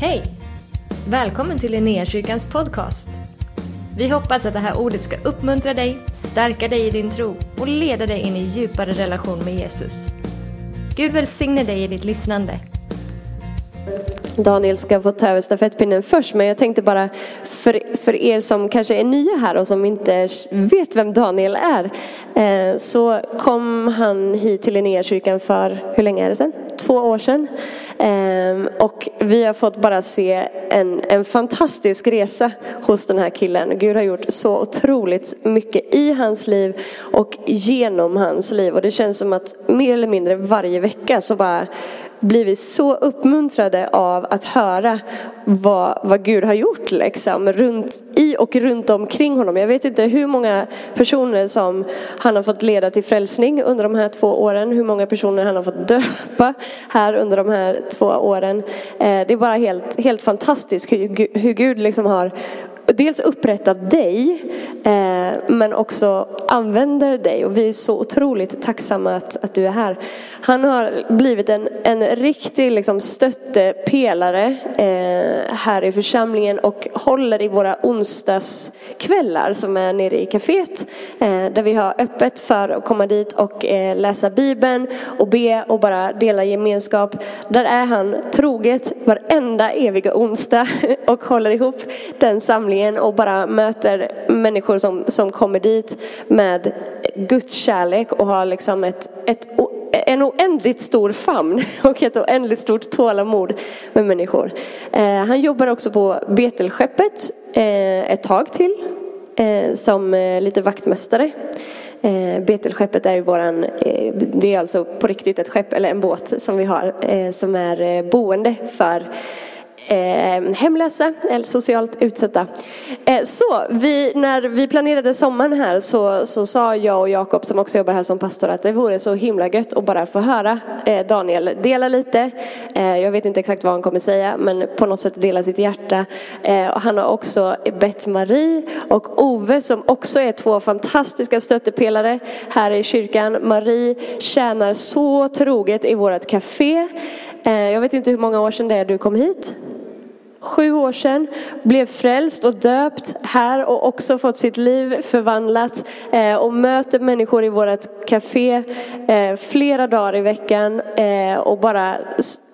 Hej! Välkommen till Linnéakyrkans podcast. Vi hoppas att det här ordet ska uppmuntra dig, stärka dig i din tro och leda dig in i djupare relation med Jesus. Gud välsigne dig i ditt lyssnande. Daniel ska få ta över stafettpinnen först, men jag tänkte bara för, för er som kanske är nya här och som inte vet vem Daniel är, eh, så kom han hit till Linnéakyrkan för, hur länge är det sedan? Två år sedan. Ehm, och vi har fått bara se en, en fantastisk resa hos den här killen. Gud har gjort så otroligt mycket i hans liv och genom hans liv. Och det känns som att mer eller mindre varje vecka så bara blivit så uppmuntrade av att höra vad, vad Gud har gjort liksom, runt, i och runt omkring honom. Jag vet inte hur många personer som han har fått leda till frälsning under de här två åren. Hur många personer han har fått döpa här under de här två åren. Eh, det är bara helt, helt fantastiskt hur, hur Gud liksom har dels upprättat dig eh, men också använder dig och vi är så otroligt tacksamma att, att du är här. Han har blivit en, en riktig liksom, stöttepelare eh, här i församlingen och håller i våra onsdagskvällar som är nere i kaféet eh, där vi har öppet för att komma dit och läsa bibeln och be och bara dela gemenskap. Där är han troget varenda eviga onsdag och håller ihop den samlingen församlingen och bara möter människor som, som kommer dit med Guds kärlek och har liksom ett, ett, en oändligt stor famn och ett oändligt stort tålamod med människor. Eh, han jobbar också på Betelskeppet eh, ett tag till eh, som eh, lite vaktmästare. Eh, Betelskeppet är ju våran, eh, det är alltså på riktigt ett skepp eller en båt som vi har eh, som är eh, boende för eh, hemlösa eller socialt utsatta. Eh, så vi, när vi planerade sommaren här så, så sa jag och Jakob som också jobbar här som pastor att det vore så himla gött att bara få höra eh, Daniel dela lite. Eh, jag vet inte exakt vad han kommer säga men på något sätt dela sitt hjärta. Eh, och han har också bett Marie och Ove som också är två fantastiska stöttepelare här i kyrkan. Marie tjänar så troget i vårt café. Eh, jag vet inte hur många år sedan det är du kom hit sju år sedan, blev frälst och döpt här och också fått sitt liv förvandlat eh, och möter människor i vårt café eh, flera dagar i veckan eh, och bara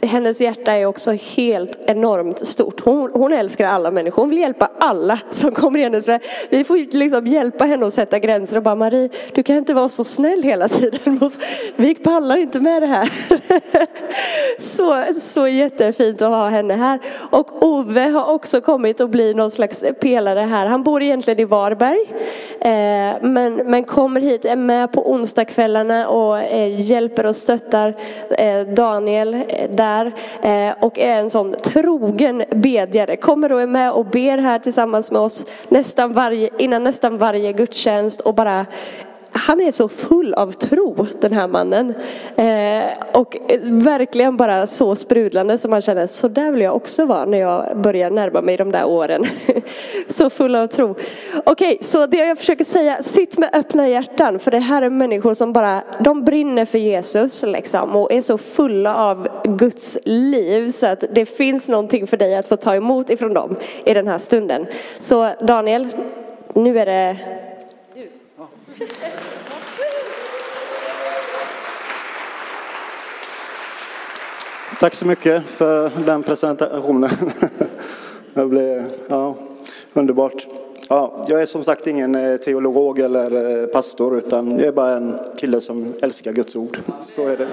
hennes hjärta är också helt enormt stort. Hon, hon älskar alla människor, hon vill hjälpa alla som kommer i hennes väg. Vi får liksom hjälpa henne att sätta gränser och bara Marie, du kan inte vara så snäll hela tiden. Vi pallar inte med det här. Så, så jättefint att ha henne här. Och Ove har också kommit och blir någon slags pelare här. Han bor egentligen i Varberg. Eh, men, men kommer hit, är med på onsdagskvällarna och eh, hjälper och stöttar eh, Daniel där. Eh, och är en sån trogen bedjare. Kommer och är med och ber här tillsammans med oss nästan varje, innan nästan varje gudstjänst och bara han är så full av tro den här mannen. Eh, och eh, verkligen bara så sprudlande som man känner, så där vill jag också vara när jag börjar närma mig de där åren. så full av tro. Okej, okay, så det jag försöker säga, sitt med öppna hjärtan. För det här är människor som bara, de brinner för Jesus liksom. Och är så fulla av Guds liv. Så att det finns någonting för dig att få ta emot ifrån dem i den här stunden. Så Daniel, nu är det Tack så mycket för den presentationen. Det blev ja, underbart. Ja, jag är som sagt ingen eh, teolog eller eh, pastor utan jag är bara en kille som älskar Guds ord. Så är det.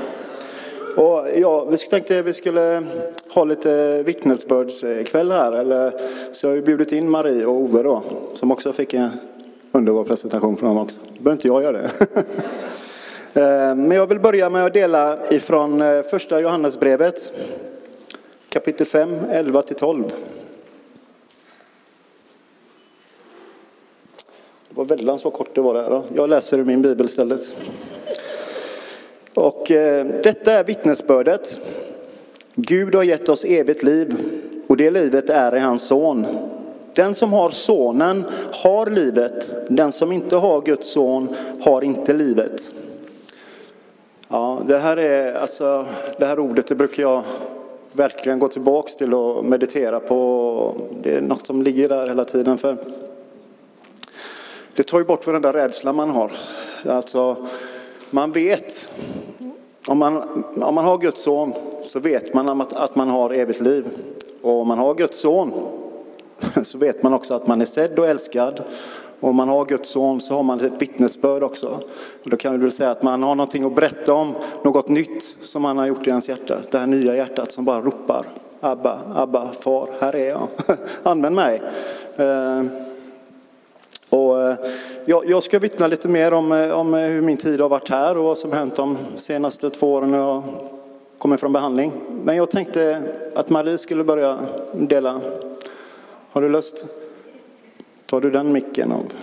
Och ja, vi tänkte att vi skulle ha lite vittnesbördskväll här. Eller, så jag har bjudit in Marie och Ove då, som också fick en underbar presentation från dem också. Behöver inte jag göra det. Eh, men jag vill börja med att dela ifrån eh, första Johannesbrevet kapitel 5, 11 till 12. Det var väldigt vad kort det var där. Jag läser ur min bibel istället. Och eh, detta är vittnesbördet. Gud har gett oss evigt liv och det livet är i hans son. Den som har sonen har livet. Den som inte har Guds son har inte livet. Ja, det här är alltså, det här ordet det brukar jag verkligen gå tillbaks till och meditera på. Det är något som ligger där hela tiden. För det tar ju bort varenda rädsla man har. Alltså, man vet, om man, om man har Guds son så vet man att, att man har evigt liv. Och om man har Guds son så vet man också att man är sedd och älskad. Och om man har Guds son så har man ett vittnesbörd också. Och då kan vi väl säga att man har någonting att berätta om, något nytt som man har gjort i ens hjärta. Det här nya hjärtat som bara ropar Abba, Abba, far, här är jag. Använd mig. Eh, och eh, jag ska vittna lite mer om, eh, om hur min tid har varit här och vad som hänt de senaste två åren när jag kommer från behandling. Men jag tänkte att Marie skulle börja dela. Har du lust? Tar du den micken? Och...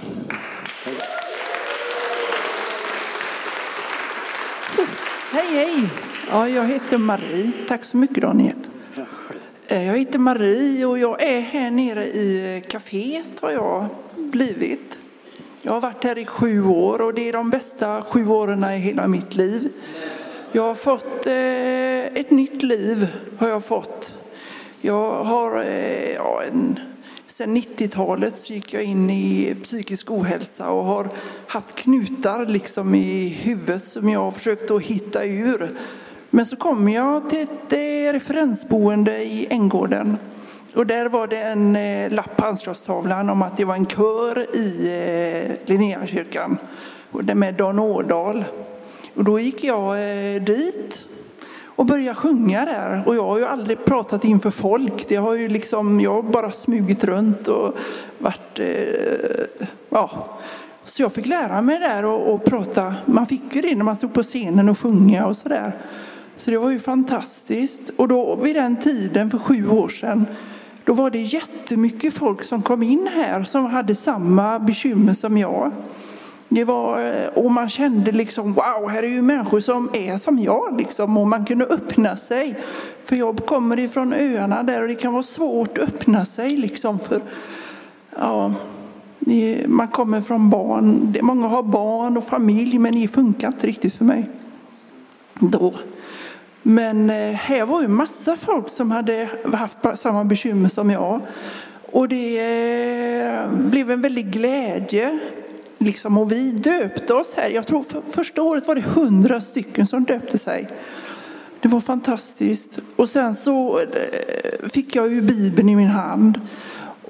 Hej, hej! Ja, jag heter Marie. Tack så mycket Daniel. Eh, jag heter Marie och jag är här nere i kaféet har jag blivit. Jag har varit här i sju år och det är de bästa sju åren i hela mitt liv. Jag har fått eh, ett nytt liv. har Jag fått. Jag har eh, ja, en, sen 90-talet så gick jag in i psykisk ohälsa och har haft knutar liksom i huvudet som jag har försökt att hitta ur. Men så kom jag till ett eh, referensboende i Änggården och där var det en eh, lapp på anslagstavlan om att det var en kör i eh, Linnéakyrkan med Dan Ådahl. Och då gick jag eh, dit och började sjunga där. Och jag har ju aldrig pratat inför folk. Det har ju liksom, jag har bara smugit runt och varit, eh, ja. Så jag fick lära mig där och, och prata. Man fick ju det när man stod på scenen och sjunga och sådär. Så det var ju fantastiskt. Och då vid den tiden, för sju år sedan, då var det jättemycket folk som kom in här som hade samma bekymmer som jag. Det var, eh, och man kände liksom, wow, här är ju människor som är som jag. Liksom, och man kunde öppna sig. För jag kommer ifrån öarna där och det kan vara svårt att öppna sig. Liksom, för, ja, man kommer från barn, många har barn och familj men det funkar inte riktigt för mig. Då. Men eh, här var ju massa folk som hade haft samma bekymmer som jag. Och det eh, blev en väldig glädje. Liksom, och vi döpte oss här. Jag tror för första året var det hundra stycken som döpte sig. Det var fantastiskt. Och sen så eh, fick jag ju Bibeln i min hand.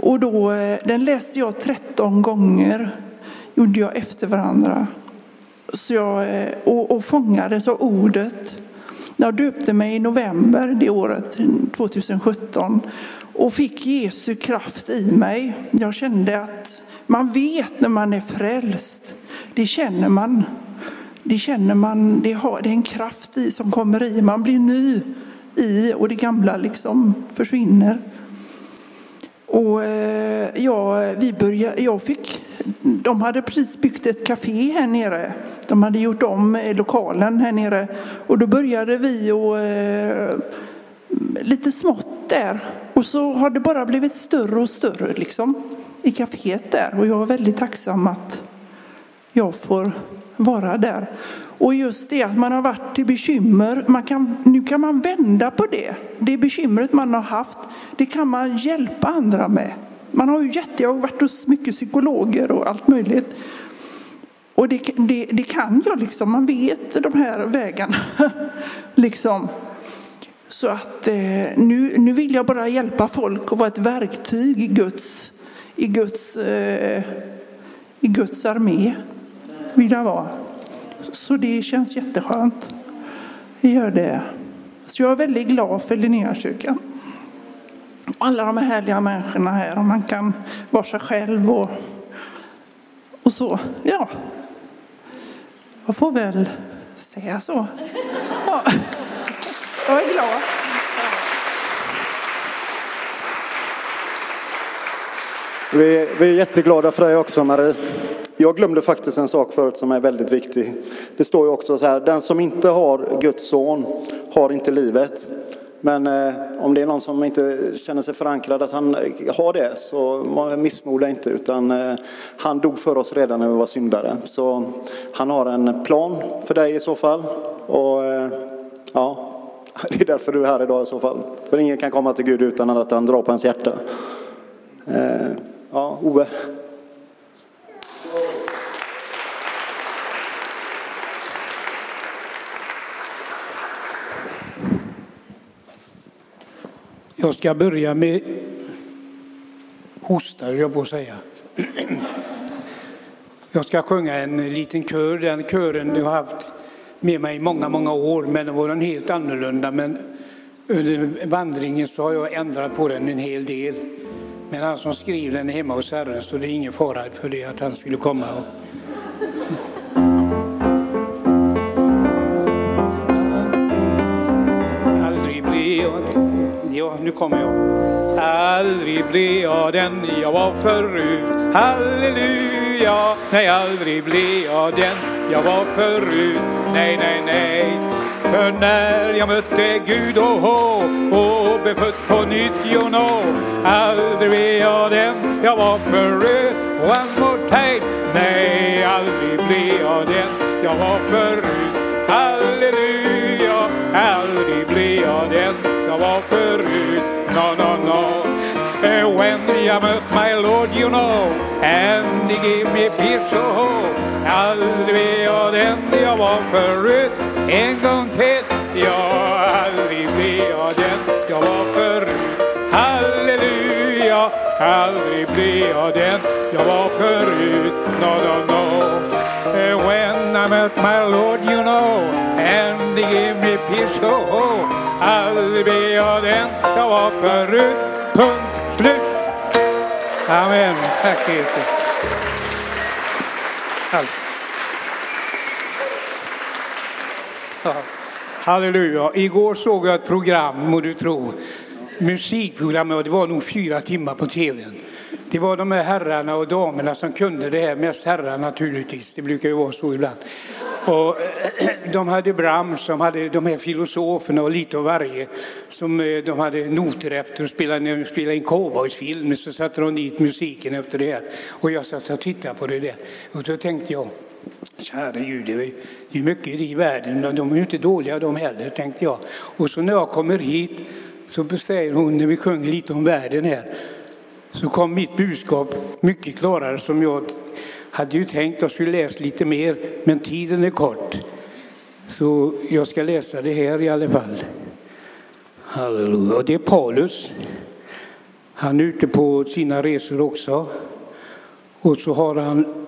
Och då, eh, den läste jag 13 gånger. Gjorde jag efter varandra. Så jag, eh, och, och fångades av ordet. Jag döpte mig i november det året, 2017, och fick Jesu kraft i mig. Jag kände att man vet när man är frälst. Det känner man. Det känner man, det, har, det är en kraft i som kommer i. Man blir ny i och det gamla liksom försvinner. Och eh, ja, vi började, jag fick, de hade precis byggt ett café här nere. De hade gjort om eh, lokalen här nere. Och då började vi och, eh, lite smått där. Och så har det bara blivit större och större liksom, i kaféet där. Och jag är väldigt tacksam att jag får vara där. Och just det att man har varit i bekymmer, man kan, nu kan man vända på det. Det bekymret man har haft, det kan man hjälpa andra med. Man har ju jätte, jag har varit hos mycket psykologer och allt möjligt. Och det, det, det kan jag liksom, man vet de här vägarna. liksom. Så att eh, nu, nu vill jag bara hjälpa folk och vara ett verktyg i Guds, i Guds, eh, i Guds armé. Vill jag vara. Så det känns jätteskönt. Det gör det. Så jag är väldigt glad för Linnéakyrkan. Alla de härliga människorna här. Och man kan vara sig själv och, och så. Ja, jag får väl säga så. Ja. Jag är glad. Vi, vi är jätteglada för dig också Marie. Jag glömde faktiskt en sak förut som är väldigt viktig. Det står ju också så här, den som inte har Guds son har inte livet. Men eh, om det är någon som inte känner sig förankrad att han eh, har det så missmoda inte utan eh, han dog för oss redan när vi var syndare. Så han har en plan för dig i så fall. Och eh, ja, det är därför du är här idag i så fall. För ingen kan komma till Gud utan att han drar på ens hjärta. Eh, Ja, Ove. Jag ska börja med hosta, höll jag på att säga. Jag ska sjunga en liten kör. Den kören jag har haft med mig i många, många år, men den var en helt annorlunda. Men under vandringen så har jag ändrat på den en hel del. Men han som skrev den är hemma hos Herren, så det är ingen fara för det att han skulle komma. Aldrig blir jag... Ja, nu kommer jag. Aldrig blir jag den jag var förut. Halleluja. Nej, aldrig blir jag den jag var förut. Nej, nej, nej. För när jag mötte Gud och, och, och blev född på nytt, you know. Aldrig blev jag den jag var förut. One more time. Nej, aldrig blev jag den jag var förut. Halleluja. Aldrig blev jag den jag var förut. No, no, no. Eh, when I mött my Lord, you know, and he gave me peace, oh, aldrig blev jag den jag var förut. En gång till, ja, aldrig blir jag den jag var förut. Halleluja, aldrig blir jag den jag var förut. No, no, no. When I met my Lord, you know, and he gave me peace, oh, oh, aldrig blir jag den jag var förut. Punkt slut. Amen. Tack Jesus. Ja. Halleluja. Igår såg jag ett program, må du tro. Musikprogram, och det var nog fyra timmar på tvn. Det var de här herrarna och damerna som kunde det här, mest herrar naturligtvis, det brukar ju vara så ibland. Och de hade Brahms, som hade de här filosoferna och lite av varje som eh, de hade noter efter och spelade, när de spelade in cowboysfilm så satte de dit musiken efter det här. Och jag satt och tittade på det där och då tänkte jag, kära Gud, det är ju mycket i världen, de är ju inte dåliga de heller, tänkte jag. Och så när jag kommer hit så säger hon, när vi sjunger lite om världen här, så kom mitt budskap mycket klarare som jag hade ju tänkt att jag skulle läsa lite mer, men tiden är kort. Så jag ska läsa det här i alla fall. Halleluja. Och det är Paulus. Han är ute på sina resor också. Och så har han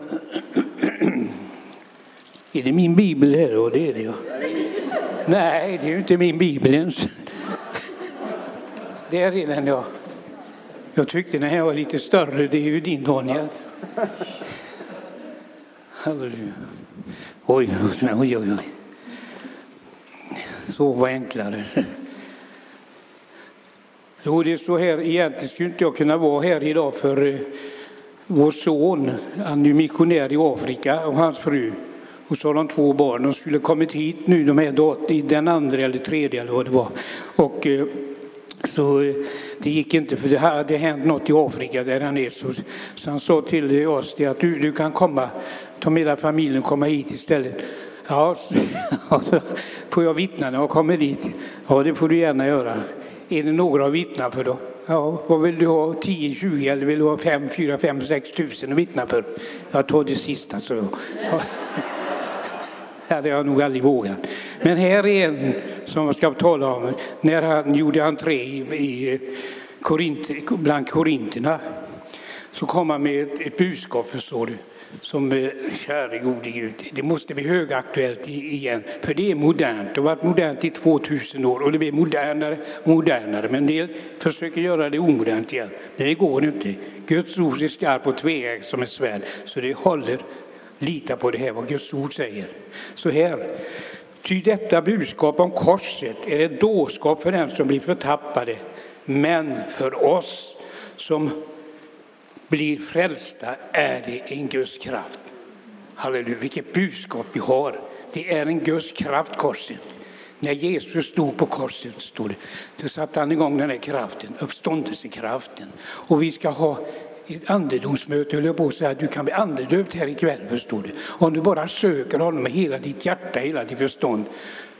är det min bibel här? Och det är det ju. Nej, det är ju inte min bibel ens. Där är den ja. Jag tyckte den här var lite större. Det är ju din Daniel. Halleluja. Oj, oj, oj, oj. Så var enklare. Jo, det är så här. Egentligen skulle inte jag kunna vara här idag för eh, vår son, han är missionär i Afrika och hans fru. Och så har de två barn. De skulle kommit hit nu, de här den andra eller tredje eller vad det var. Och eh, så eh, det gick inte för det hade hänt något i Afrika där han är. Så, så han sa till oss att du, du kan komma, ta med hela familjen komma hit istället. Ja, så, alltså, får jag vittna när jag kommer dit? Ja, det får du gärna göra. Är det några att vittna för då? Ja, vad vill du ha? 10, 20 eller vill du ha 5, 4, 5, 6 tusen att vittna för? Jag tar det sista. Så. Ja. Det hade jag nog aldrig vågat. Men här är en som jag ska tala om när han gjorde entré i, i Korint, bland korinterna. Så kom han med ett, ett budskap, förstår du, som eh, käre gode Gud, det måste bli högaktuellt igen. För det är modernt, det har varit modernt i 2000 år och det blir modernare och modernare. Men en del försöker göra det omodernt igen. Det går inte. Guds ord är skarp och tveegg som ett svärd, så det håller. Lita på det här, vad Guds ord säger. Så här, Ty detta budskap om korset är ett dårskap för den som blir förtappade, men för oss som blir frälsta är det en Guds kraft. Halleluja, vilket budskap vi har. Det är en Guds kraft, korset. När Jesus stod på korset, stod det, då satte han igång den här kraften, uppståndelsekraften. Och vi ska ha ett andedomsmöte, höll jag på att säga, du kan bli andedöpt här ikväll, förstår du. Om du bara söker honom med hela ditt hjärta, hela ditt förstånd,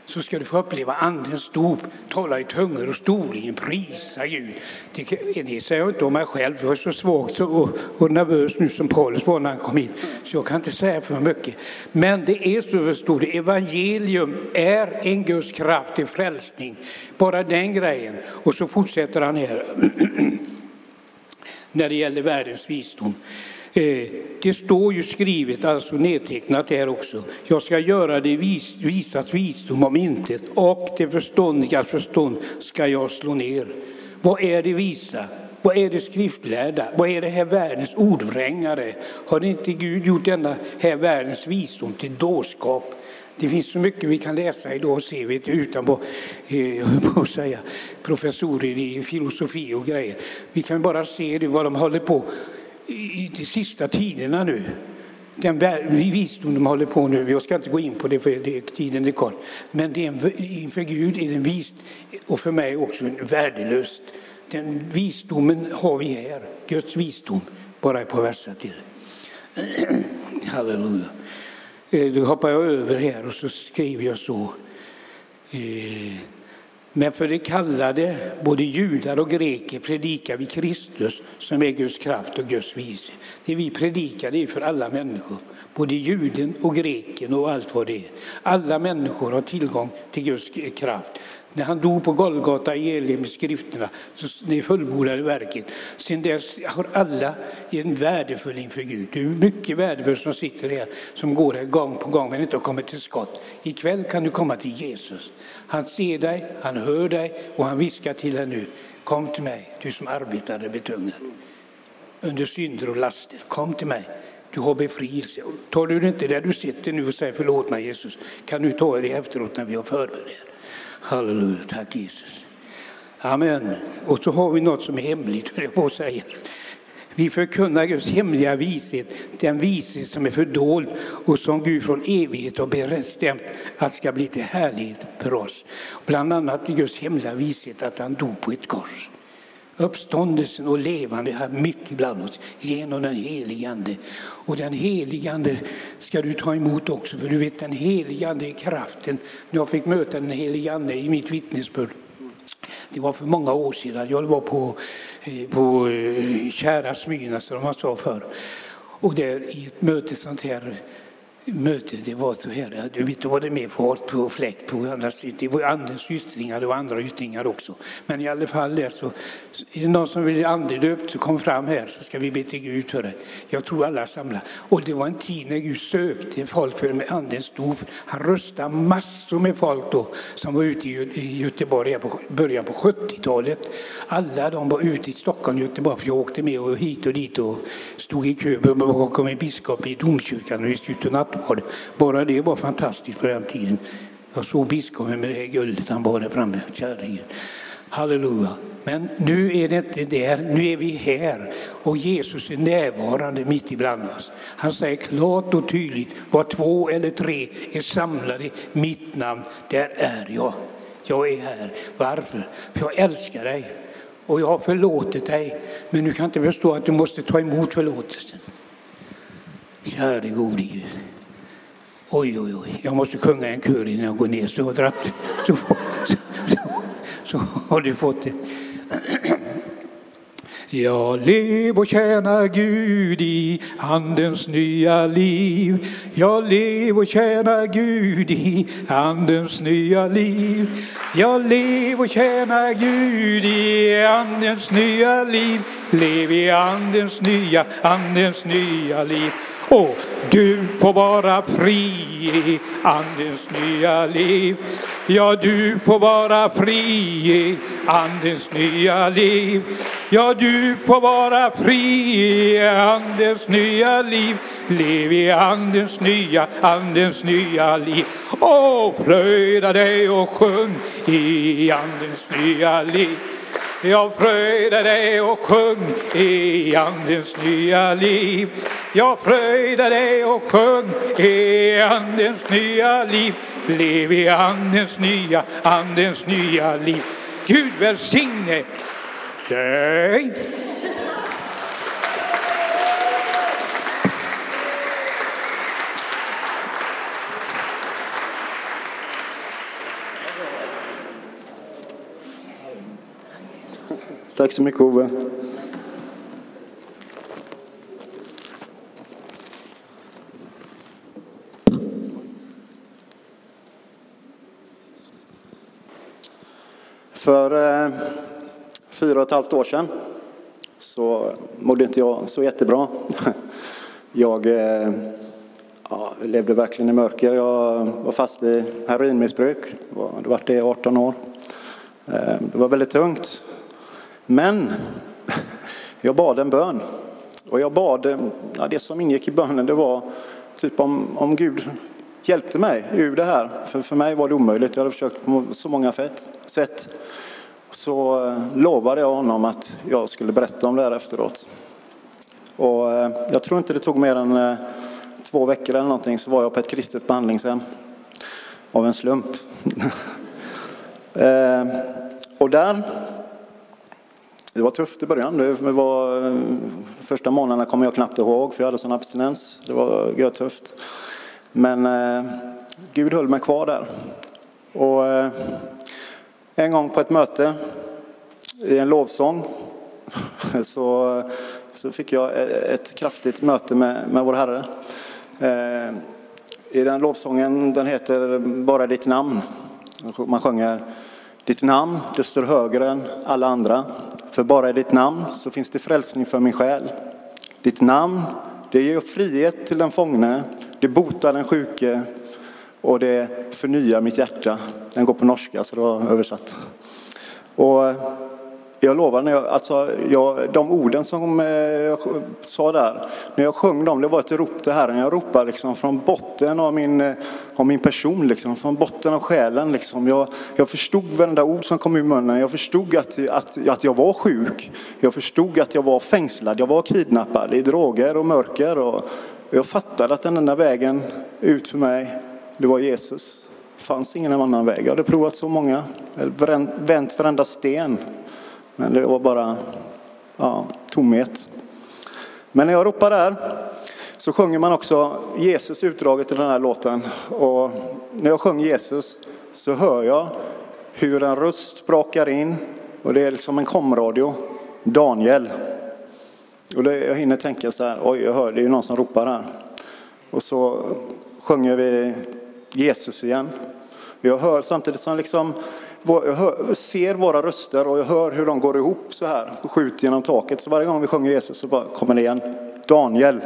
så ska du få uppleva andens dop, tala i tungor och storligen prisa Gud. Det, det säger jag inte om mig själv, jag är så svag och, och nervös nu som Paulus var när han kom hit, så jag kan inte säga för mycket. Men det är så förstår du, evangelium är en Guds kraft till frälsning. Bara den grejen. Och så fortsätter han här när det gäller världens visdom. Eh, det står ju skrivet, alltså nedtecknat här också. Jag ska göra det vis, visas visdom om intet och det förståndigas förstånd ska jag slå ner. Vad är det visa? Vad är det skriftlärda? Vad är det här världens ordvrängare? Har inte Gud gjort denna här världens visdom till dårskap? Det finns så mycket vi kan läsa idag och se vet, utan på, eh, på att säga, professorer i filosofi och grejer. Vi kan bara se det, vad de håller på i de sista tiderna nu. Den visdom de håller på nu, jag ska inte gå in på det för det, tiden är kort. Men det är en, inför Gud är den vist och för mig också värdelöst. Den visdomen har vi här, Guds visdom, bara ett par verser till. Halleluja. Eh, Då hoppar jag över här och så skriver jag så. Eh, Men för det kallade, både judar och greker, predikar vi Kristus som är Guds kraft och Guds vishet. Det vi predikar det är för alla människor, både juden och greken och allt vad det är. Alla människor har tillgång till Guds kraft. När han dog på Golgata i enlighet med skrifterna, så ni fullbordade verket. Sen dess har alla en värdefull inför Gud. Du är mycket värdefull som sitter här, som går här gång på gång men inte har kommit till skott. Ikväll kan du komma till Jesus. Han ser dig, han hör dig och han viskar till dig nu. Kom till mig, du som arbetar betungad under synder och laster. Kom till mig. Du har befrielse. Tar du det inte där du sitter nu och säger förlåt mig Jesus, kan du ta det efteråt när vi har förberett. Halleluja, tack Jesus. Amen. Och så har vi något som är hemligt, höll jag på att säga. Vi förkunnar Guds hemliga vishet, den vishet som är fördold och som Gud från evighet har bestämt att ska bli till härlighet för oss. Bland annat i Guds hemliga vishet att han dog på ett kors uppståndelsen och levande här mitt ibland oss genom den helige Ande. Och den helige Ande ska du ta emot också, för du vet den helige Ande är kraften. Jag fick möta den helige Ande i mitt vittnesbörd, det var för många år sedan, jag var på, eh, på eh, Kära Smyrna som man sa förr. Och där i ett möte sånt här möte, det var så här, du vet, då var det mer fart på fläkt på andra sidan. Det var andens yttringar, och andra yttringar också. Men i alla fall där så, är det någon som vill bli andedöpt så kom fram här så ska vi be till Gud för det. Jag tror alla samlar. Och det var en tid när Gud sökte folk för med andens dop. Han röstade massor med folk då som var ute i Göteborg på början på 70-talet. Alla de var ute i Stockholm och Göteborg för jag åkte med och hit och dit och stod i kö bakom en biskop i domkyrkan och vi skulle nattvard. Bara det var fantastiskt på den tiden. Jag såg biskopen med det guldet han bar där framme, kärringen. Halleluja. Men nu är det inte där, nu är vi här och Jesus är närvarande mitt ibland oss. Han säger klart och tydligt, var två eller tre är samlade i mitt namn, där är jag. Jag är här. Varför? För jag älskar dig och jag har förlåtit dig. Men du kan inte förstå att du måste ta emot förlåtelsen. Käre gode Gud. Oj, oj, oj, jag måste sjunga en kör innan jag går ner. Så, dratt, så, så, så, så har du fått det. Jag lev och tjänar Gud i Andens nya liv. Jag lev och tjänar Gud i Andens nya liv. Jag lev och tjänar Gud i Andens nya liv. Lev i Andens nya, Andens nya liv. Och du får vara fri i Andens nya liv. Ja, du får vara fri i Andens nya liv. Ja, du får vara fri i Andens nya liv. Lev i Andens nya, Andens nya liv. Och fröjda dig och sjung i Andens nya liv. Jag fröjdar dig och sjung i Andens nya liv. Jag fröjdar dig och sjung i Andens nya liv. Lev i Andens nya, Andens nya liv. Gud välsigne dig. Tack så mycket Ove. För eh, fyra och ett halvt år sedan så mådde inte jag så jättebra. Jag eh, ja, levde verkligen i mörker. Jag var fast i heroinmissbruk. Jag hade varit det i 18 år. Eh, det var väldigt tungt. Men jag bad en bön. Och jag bad, eh, ja, det som ingick i bönen det var typ om, om Gud hjälpte mig ur det här. För för mig var det omöjligt. Jag hade försökt på så många sätt. Så eh, lovade jag honom att jag skulle berätta om det här efteråt. Och eh, jag tror inte det tog mer än eh, två veckor eller någonting så var jag på ett kristet behandlingshem. Av en slump. Eh, och där, det var tufft i början. Det var, första månaderna kommer jag knappt ihåg för jag hade sån abstinens. Det var tufft. Men eh, Gud höll mig kvar där. Och eh, en gång på ett möte i en lovsång så, så fick jag e-, ett kraftigt möte med, med vår Herre. Eh, I den lovsången, den heter Bara ditt namn. Man sjunger Ditt namn, det står högre än alla andra. För bara i ditt namn så finns det frälsning för min själ. Ditt namn, det ger frihet till den fångne. Det botar den sjuke och det förnyar mitt hjärta. Den går på norska så det var översatt. Och jag lovar, när jag, alltså, jag, de orden som eh, jag sa där, när jag sjöng dem, det var ett rop till Herren. Jag ropade liksom från botten av min, eh, av min person, liksom, från botten av själen. Liksom. Jag, jag förstod varenda ord som kom ur munnen. Jag förstod att, att, att jag var sjuk. Jag förstod att jag var fängslad, jag var kidnappad i droger och mörker. Och jag fattade att den enda vägen ut för mig, det var Jesus. Det fanns ingen annan väg. Jag hade provat så många, vänt varenda sten. Men det var bara ja, tomhet. Men när jag ropar där så sjunger man också Jesus utdraget i den här låten. Och när jag sjunger Jesus så hör jag hur en röst sprakar in och det är liksom en komradio. Daniel. Och det, jag hinner tänka så här, oj jag hör det är ju någon som ropar här. Och så sjunger vi Jesus igen. Jag hör samtidigt som liksom, jag hör, ser våra röster och jag hör hur de går ihop så här och skjuter genom taket. Så varje gång vi sjunger Jesus så bara kommer det igen. Daniel.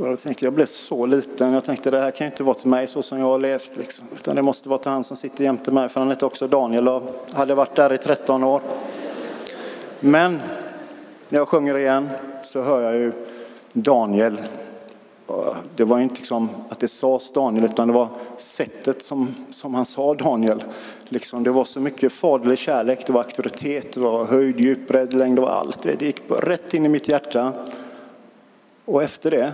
Och jag, tänkte, jag blev så liten. Jag tänkte det här kan ju inte vara till mig så som jag har levt. Liksom. Utan det måste vara till han som sitter jämte mig. För han heter också Daniel och hade varit där i 13 år. Men när jag sjunger igen så hör jag ju Daniel Eh, det var inte liksom att det sades Daniel, utan det var sättet som, som han sa Daniel. Liksom, det var så mycket faderlig kärlek, det var auktoritet, det var höjd, djup, bredd, längd, det var allt. Det gick rätt in i mitt hjärta. Och efter det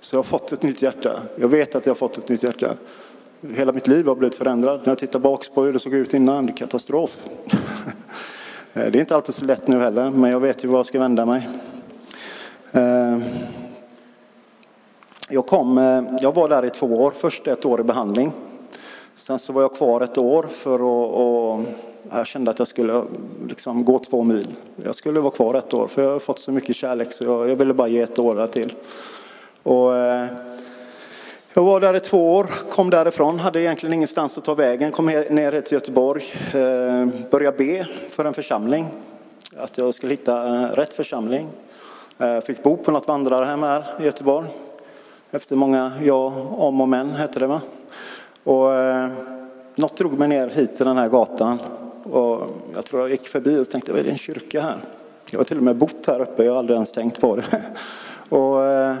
så har jag fått ett nytt hjärta. Jag vet att jag har fått ett nytt hjärta. Hela mitt liv har blivit förändrat. När jag tittar bak på hur det såg ut innan, det är katastrof. Eh, det är inte alltid så lätt nu heller, men jag vet ju var jag ska vända mig. Eh, jag, kom, eh, jag var där i två år, först ett år i behandling. Sen så var jag kvar ett år för att och jag kände att jag skulle liksom gå två mil. Jag skulle vara kvar ett år för jag har fått så mycket kärlek så jag, jag ville bara ge ett år där till. Och, eh, jag var där i två år, kom därifrån, hade egentligen ingenstans att ta vägen, kom ner till Göteborg, eh, började be för en församling, att jag skulle hitta eh, rätt församling. Eh, fick bo på något vandrarhem här i Göteborg. Efter många ja, om och men hette det va. Och, eh, något drog mig ner hit till den här gatan. Och jag tror jag gick förbi och tänkte, vad är det en kyrka här? Jag har till och med bott här uppe, jag har aldrig ens tänkt på det. Och, eh,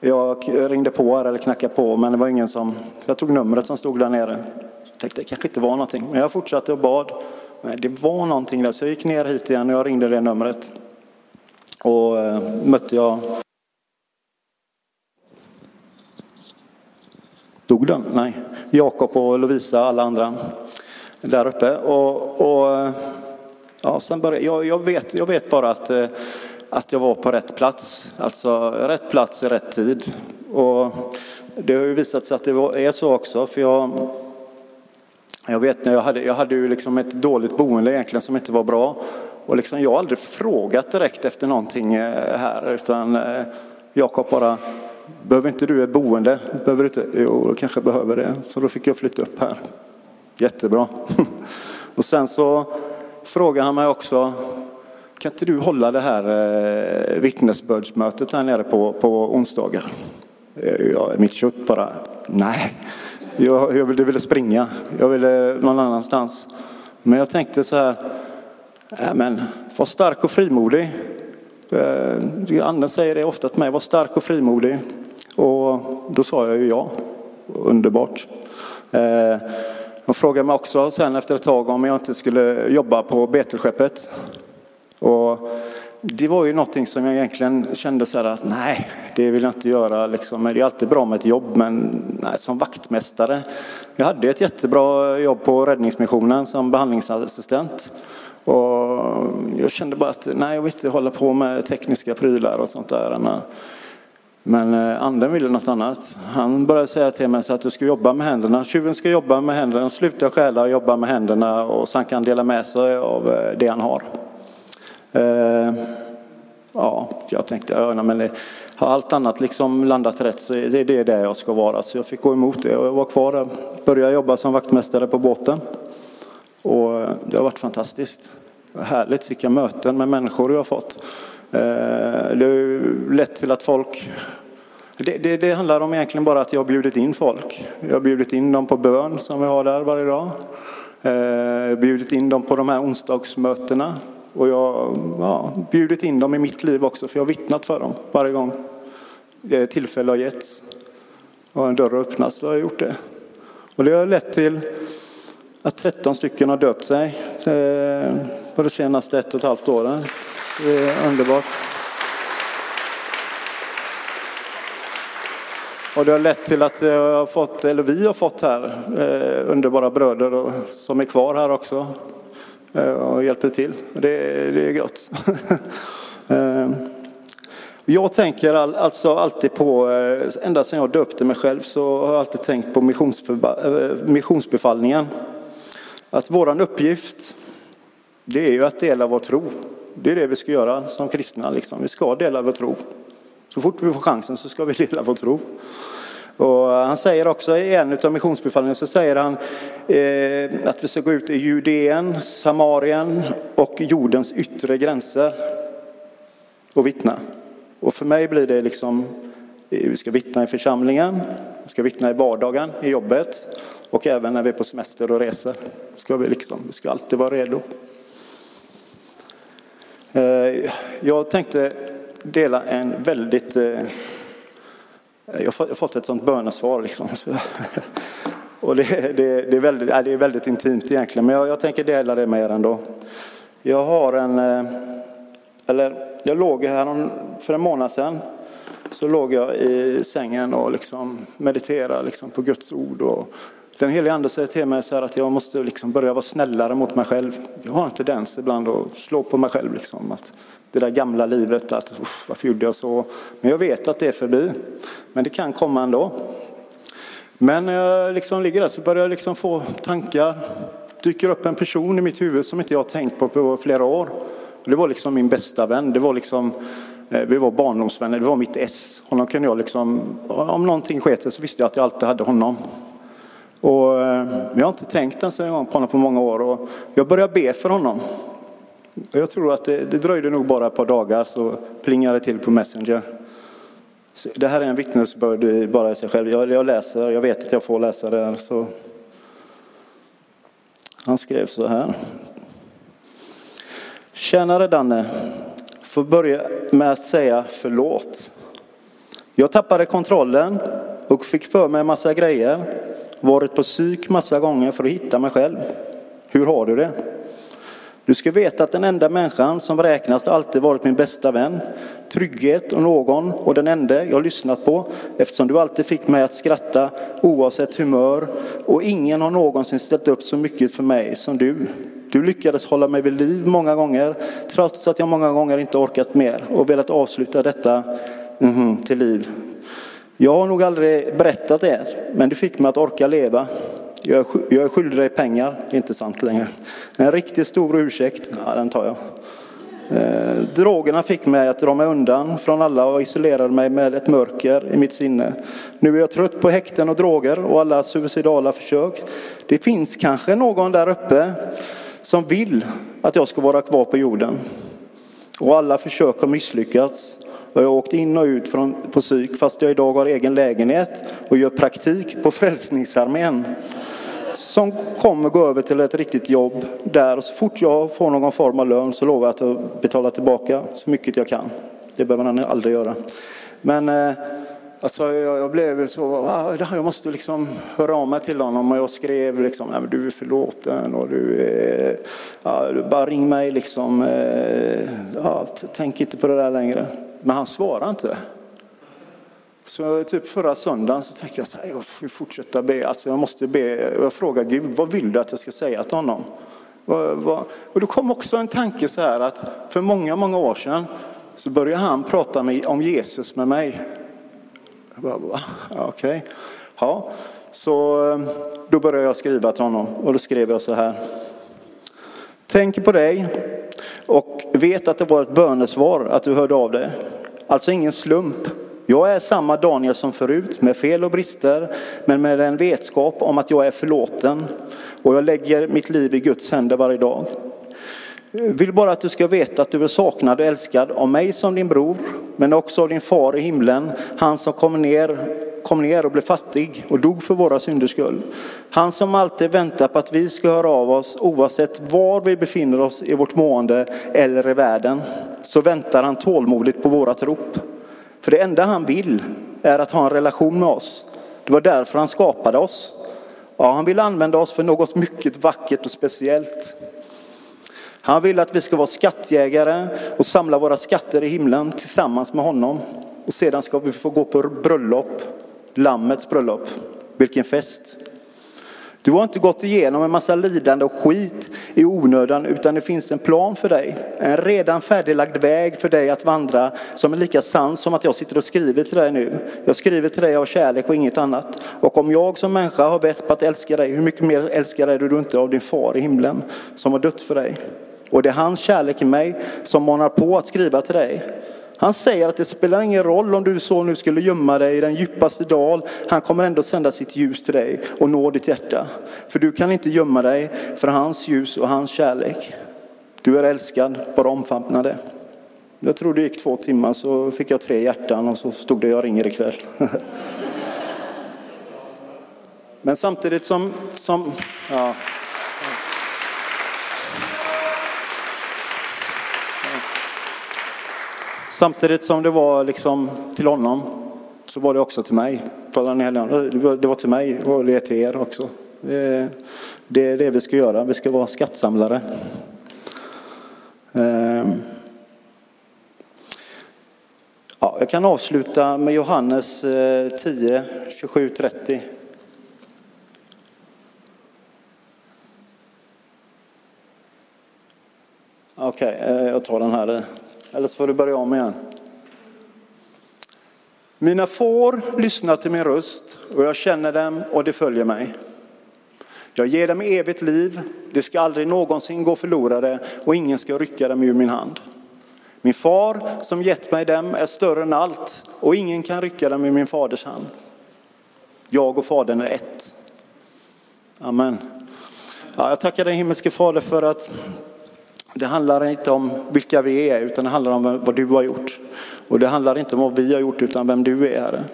jag ringde på här, eller knackade på, men det var ingen som... Jag tog numret som stod där nere. Jag tänkte det kanske inte var någonting, men jag fortsatte och bad. Men det var någonting där, så jag gick ner hit igen och jag ringde det numret. Och eh, mötte jag Dog den? Nej. Jakob och Lovisa och alla andra där uppe. Och, och ja, sen började, jag, jag, vet, jag vet bara att, eh, att jag var på rätt plats. Alltså rätt plats i rätt tid. Och det har ju visat sig att det är så också. För jag, Jag vet när jag hade, jag hade ju liksom ett dåligt boende egentligen som inte var bra. Och liksom, jag har aldrig frågat direkt efter någonting eh, här utan eh, Jakob bara, behöver inte du ett boende? Behöver du inte? Jo, då kanske jag behöver det. Så då fick jag flytta upp här. Jättebra. Och sen så frågade han mig också, kan inte du hålla det här eh, vittnesbördsmötet här nere på, på onsdagar? Eh, ja, mitt kött bara, nej. Jag, jag ville, ville springa, jag ville någon annanstans. Men jag tänkte så här, äh, men var stark och frimodig. Eh, anden säger det ofta till mig, var stark och frimodig. Och då sa jag ju ja, underbart. Eh, De frågade mig också sen efter ett tag om jag inte skulle jobba på Betelskeppet. Och det var ju någonting som jag egentligen kände så här att nej, det vill jag inte göra. Liksom. Det är alltid bra med ett jobb, men nej, som vaktmästare. Jag hade ett jättebra jobb på Räddningsmissionen som behandlingsassistent. Och jag kände bara att nej, jag vill inte hålla på med tekniska prylar och sånt där. Men eh, anden ville något annat. Han började säga till mig så att du ska jobba med händerna. Tjuven ska jobba med händerna, sluta stjäla och jobba med händerna och så han kan dela med sig av eh, det han har. Eh, ja, jag tänkte, ja, men det, har allt annat liksom landat rätt så det är det där jag ska vara. Så jag fick gå emot det och jag var kvar där. Började jobba som vaktmästare på båten. Och det har varit fantastiskt. Härligt vilka möten med människor jag har fått. Eh, det har lett till att folk det, det, det, handlar om egentligen bara att jag har bjudit in folk. Jag har bjudit in dem på bön som vi har där varje dag. Eh, jag har bjudit in dem på de här onsdagsmötena. Och jag har ja, bjudit in dem i mitt liv också, för jag har vittnat för dem varje gång det tillfälle har getts. Och en dörr har öppnats, så har jag gjort det. Och det har lett till att 13 stycken har döpt sig eh, på de senaste ett och ett halvt åren. Det är underbart. Och det har lett till att jag har fått, eller vi har fått här, eh, underbara bröder som är kvar här också eh, och hjälper till. Det, det är gott. Eh, jag tänker alltså alltid på, eh, ända sedan jag döpte mig själv så har jag alltid tänkt på missionsbefallningen. Att våran uppgift, det är ju att dela vår tro. Det är det vi ska göra som kristna. Liksom. Vi ska dela vår tro. Så fort vi får chansen så ska vi dela vår tro. Och han säger också i en av missionsbefallningarna så säger han eh, att vi ska gå ut i Judeen, Samarien och jordens yttre gränser och vittna. Och för mig blir det liksom, eh, vi ska vittna i församlingen, vi ska vittna i vardagen, i jobbet och även när vi är på semester och reser. Ska vi, liksom, vi ska alltid vara redo. Eh, jag tänkte dela en väldigt... Eh, jag har fått ett sånt bönesvar liksom. Och det, det, det, är väldigt, det är väldigt intimt egentligen, men jag, jag tänker dela det med er ändå. Jag har en, eh, eller jag låg här för en månad sedan, så låg jag i sängen och liksom mediterade liksom på Guds ord. Och den heliga ande säger till mig så att jag måste liksom börja vara snällare mot mig själv. Jag har en tendens ibland att slå på mig själv. Liksom, att det där gamla livet, att varför gjorde jag så? Men jag vet att det är förbi. Men det kan komma ändå. Men när jag liksom ligger där så börjar jag liksom få tankar. dyker upp en person i mitt huvud som inte jag har tänkt på på flera år. Det var liksom min bästa vän. Det var liksom, eh, vi var barndomsvänner, det var mitt S. Honom kunde jag liksom, om någonting sket så visste jag att jag alltid hade honom. Och, eh, jag har inte tänkt ens en gång på honom på många år och jag började be för honom. Jag tror att det, det dröjde nog bara ett par dagar så plingade det till på Messenger. Så det här är en vittnesbörd bara i sig själv. Jag, jag, läser, jag vet att jag får läsa det här. Så. Han skrev så här. Tjänare Danne, får börja med att säga förlåt. Jag tappade kontrollen och fick för mig en massa grejer. Varit på psyk massa gånger för att hitta mig själv. Hur har du det? Du ska veta att den enda människan som räknas alltid varit min bästa vän. Trygghet och någon och den enda jag lyssnat på eftersom du alltid fick mig att skratta oavsett humör och ingen har någonsin ställt upp så mycket för mig som du. Du lyckades hålla mig vid liv många gånger, trots att jag många gånger inte orkat mer och velat avsluta detta mm, till liv. Jag har nog aldrig berättat det, men du fick mig att orka leva. Jag är, skyldig dig pengar. Det är inte sant längre. En riktigt stor ursäkt. Ja, den tar jag. Eh, drogerna fick mig att dra mig undan från alla och isolerade mig med ett mörker i mitt sinne. Nu är jag trött på häkten och droger och alla suicidala försök. Det finns kanske någon där uppe som vill att jag ska vara kvar på jorden. Och alla försök har misslyckats. Och jag har åkt in och ut från, på psyk fast jag idag har egen lägenhet och gör praktik på Frälsningsarmén. Som kommer gå över till ett riktigt jobb där och så fort jag får någon form av lön så lovar jag att betala tillbaka så mycket jag kan. Det behöver han aldrig göra. Men eh, alltså, jag, jag blev så, ah, jag måste liksom höra av mig till honom och jag skrev liksom, Nej, men du är förlåten och du, ja, du bara ring mig liksom, eh, ja, tänk inte på det där längre. Men han svarade inte. Så typ förra söndagen så tänkte jag så här, jag får fortsätta be. Alltså jag måste be. Jag frågar Gud, vad vill du att jag ska säga till honom? Och då kom också en tanke så här att för många, många år sedan så började han prata med, om Jesus med mig. Jag bara, va? Ja, Okej. Ja, så ehm, då började jag skriva till honom och då skrev jag så här. Tänk på dig vet att det var ett bönesvar att du hörde av dig. Alltså ingen slump. Jag är samma Daniel som förut med fel och brister men med en vetskap om att jag är förlåten och jag lägger mitt liv i Guds händer varje dag. Vill bara att du ska veta att du är saknad och älskad av mig som din bror, men också av din far i himlen, han som kom ner, kom ner och blev fattig och dog för våra synders skull. Han som alltid väntar på att vi ska höra av oss oavsett var vi befinner oss i vårt mående eller i världen. Så väntar han tålmodigt på vårat rop. För det enda han vill är att ha en relation med oss. Det var därför han skapade oss. Ja, han vill använda oss för något mycket vackert och speciellt. Han vill att vi ska vara skattjägare och samla våra skatter i himlen tillsammans med honom. Och sedan ska vi få gå på bröllop, Lammets bröllop. Vilken fest! Du har inte gått igenom en massa lidande och skit i onödan utan det finns en plan för dig. En redan färdiglagd väg för dig att vandra som är lika sann som att jag sitter och skriver till dig nu. Jag skriver till dig av kärlek och inget annat. Och om jag som människa har vett på att älska dig, hur mycket mer älskar dig du inte av din far i himlen som har dött för dig? Och det är hans kärlek i mig som manar på att skriva till dig. Han säger att det spelar ingen roll om du så nu skulle gömma dig i den djupaste dal. Han kommer ändå sända sitt ljus till dig och nå ditt hjärta. För du kan inte gömma dig för hans ljus och hans kärlek. Du är älskad, bara omfamna det. Jag tror det gick två timmar så fick jag tre hjärtan och så stod det jag ringer ikväll. Men samtidigt som, som ja. Samtidigt som det var liksom till honom så var det också till mig. Det var- till mig och det är till er också. Det är det vi ska göra. Vi ska vara skattsamlare. Ehm. Ja, jag kan avsluta med Johannes 10, 27, 30. Okej, okay, jag tar den här. Eller så får du börja om igen. Mina får lyssnar till min röst och jag känner dem och de följer mig. Jag ger dem evigt liv, de ska aldrig någonsin gå förlorade och ingen ska rycka dem ur min hand. Min far som gett mig dem är större än allt och ingen kan rycka dem ur min faders hand. Jag och fadern är ett. Amen. Ja, jag tackar dig himmelske fader för att det handlar inte om vilka vi är utan det handlar om vad du har gjort. Och det handlar inte om vad vi har gjort utan vem du är Herre.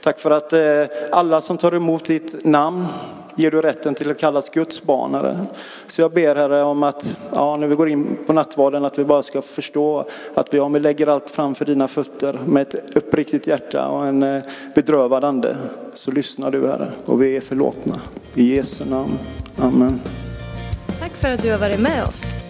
Tack för att eh, alla som tar emot ditt namn ger du rätten till att kallas Guds barn Herre. Så jag ber Herre om att ja, när vi går in på nattvarden att vi bara ska förstå att vi om vi lägger allt framför dina fötter med ett uppriktigt hjärta och en eh, bedrövad ande så lyssnar du Herre och vi är förlåtna. I Jesu namn. Amen. Tack för att du har varit med oss.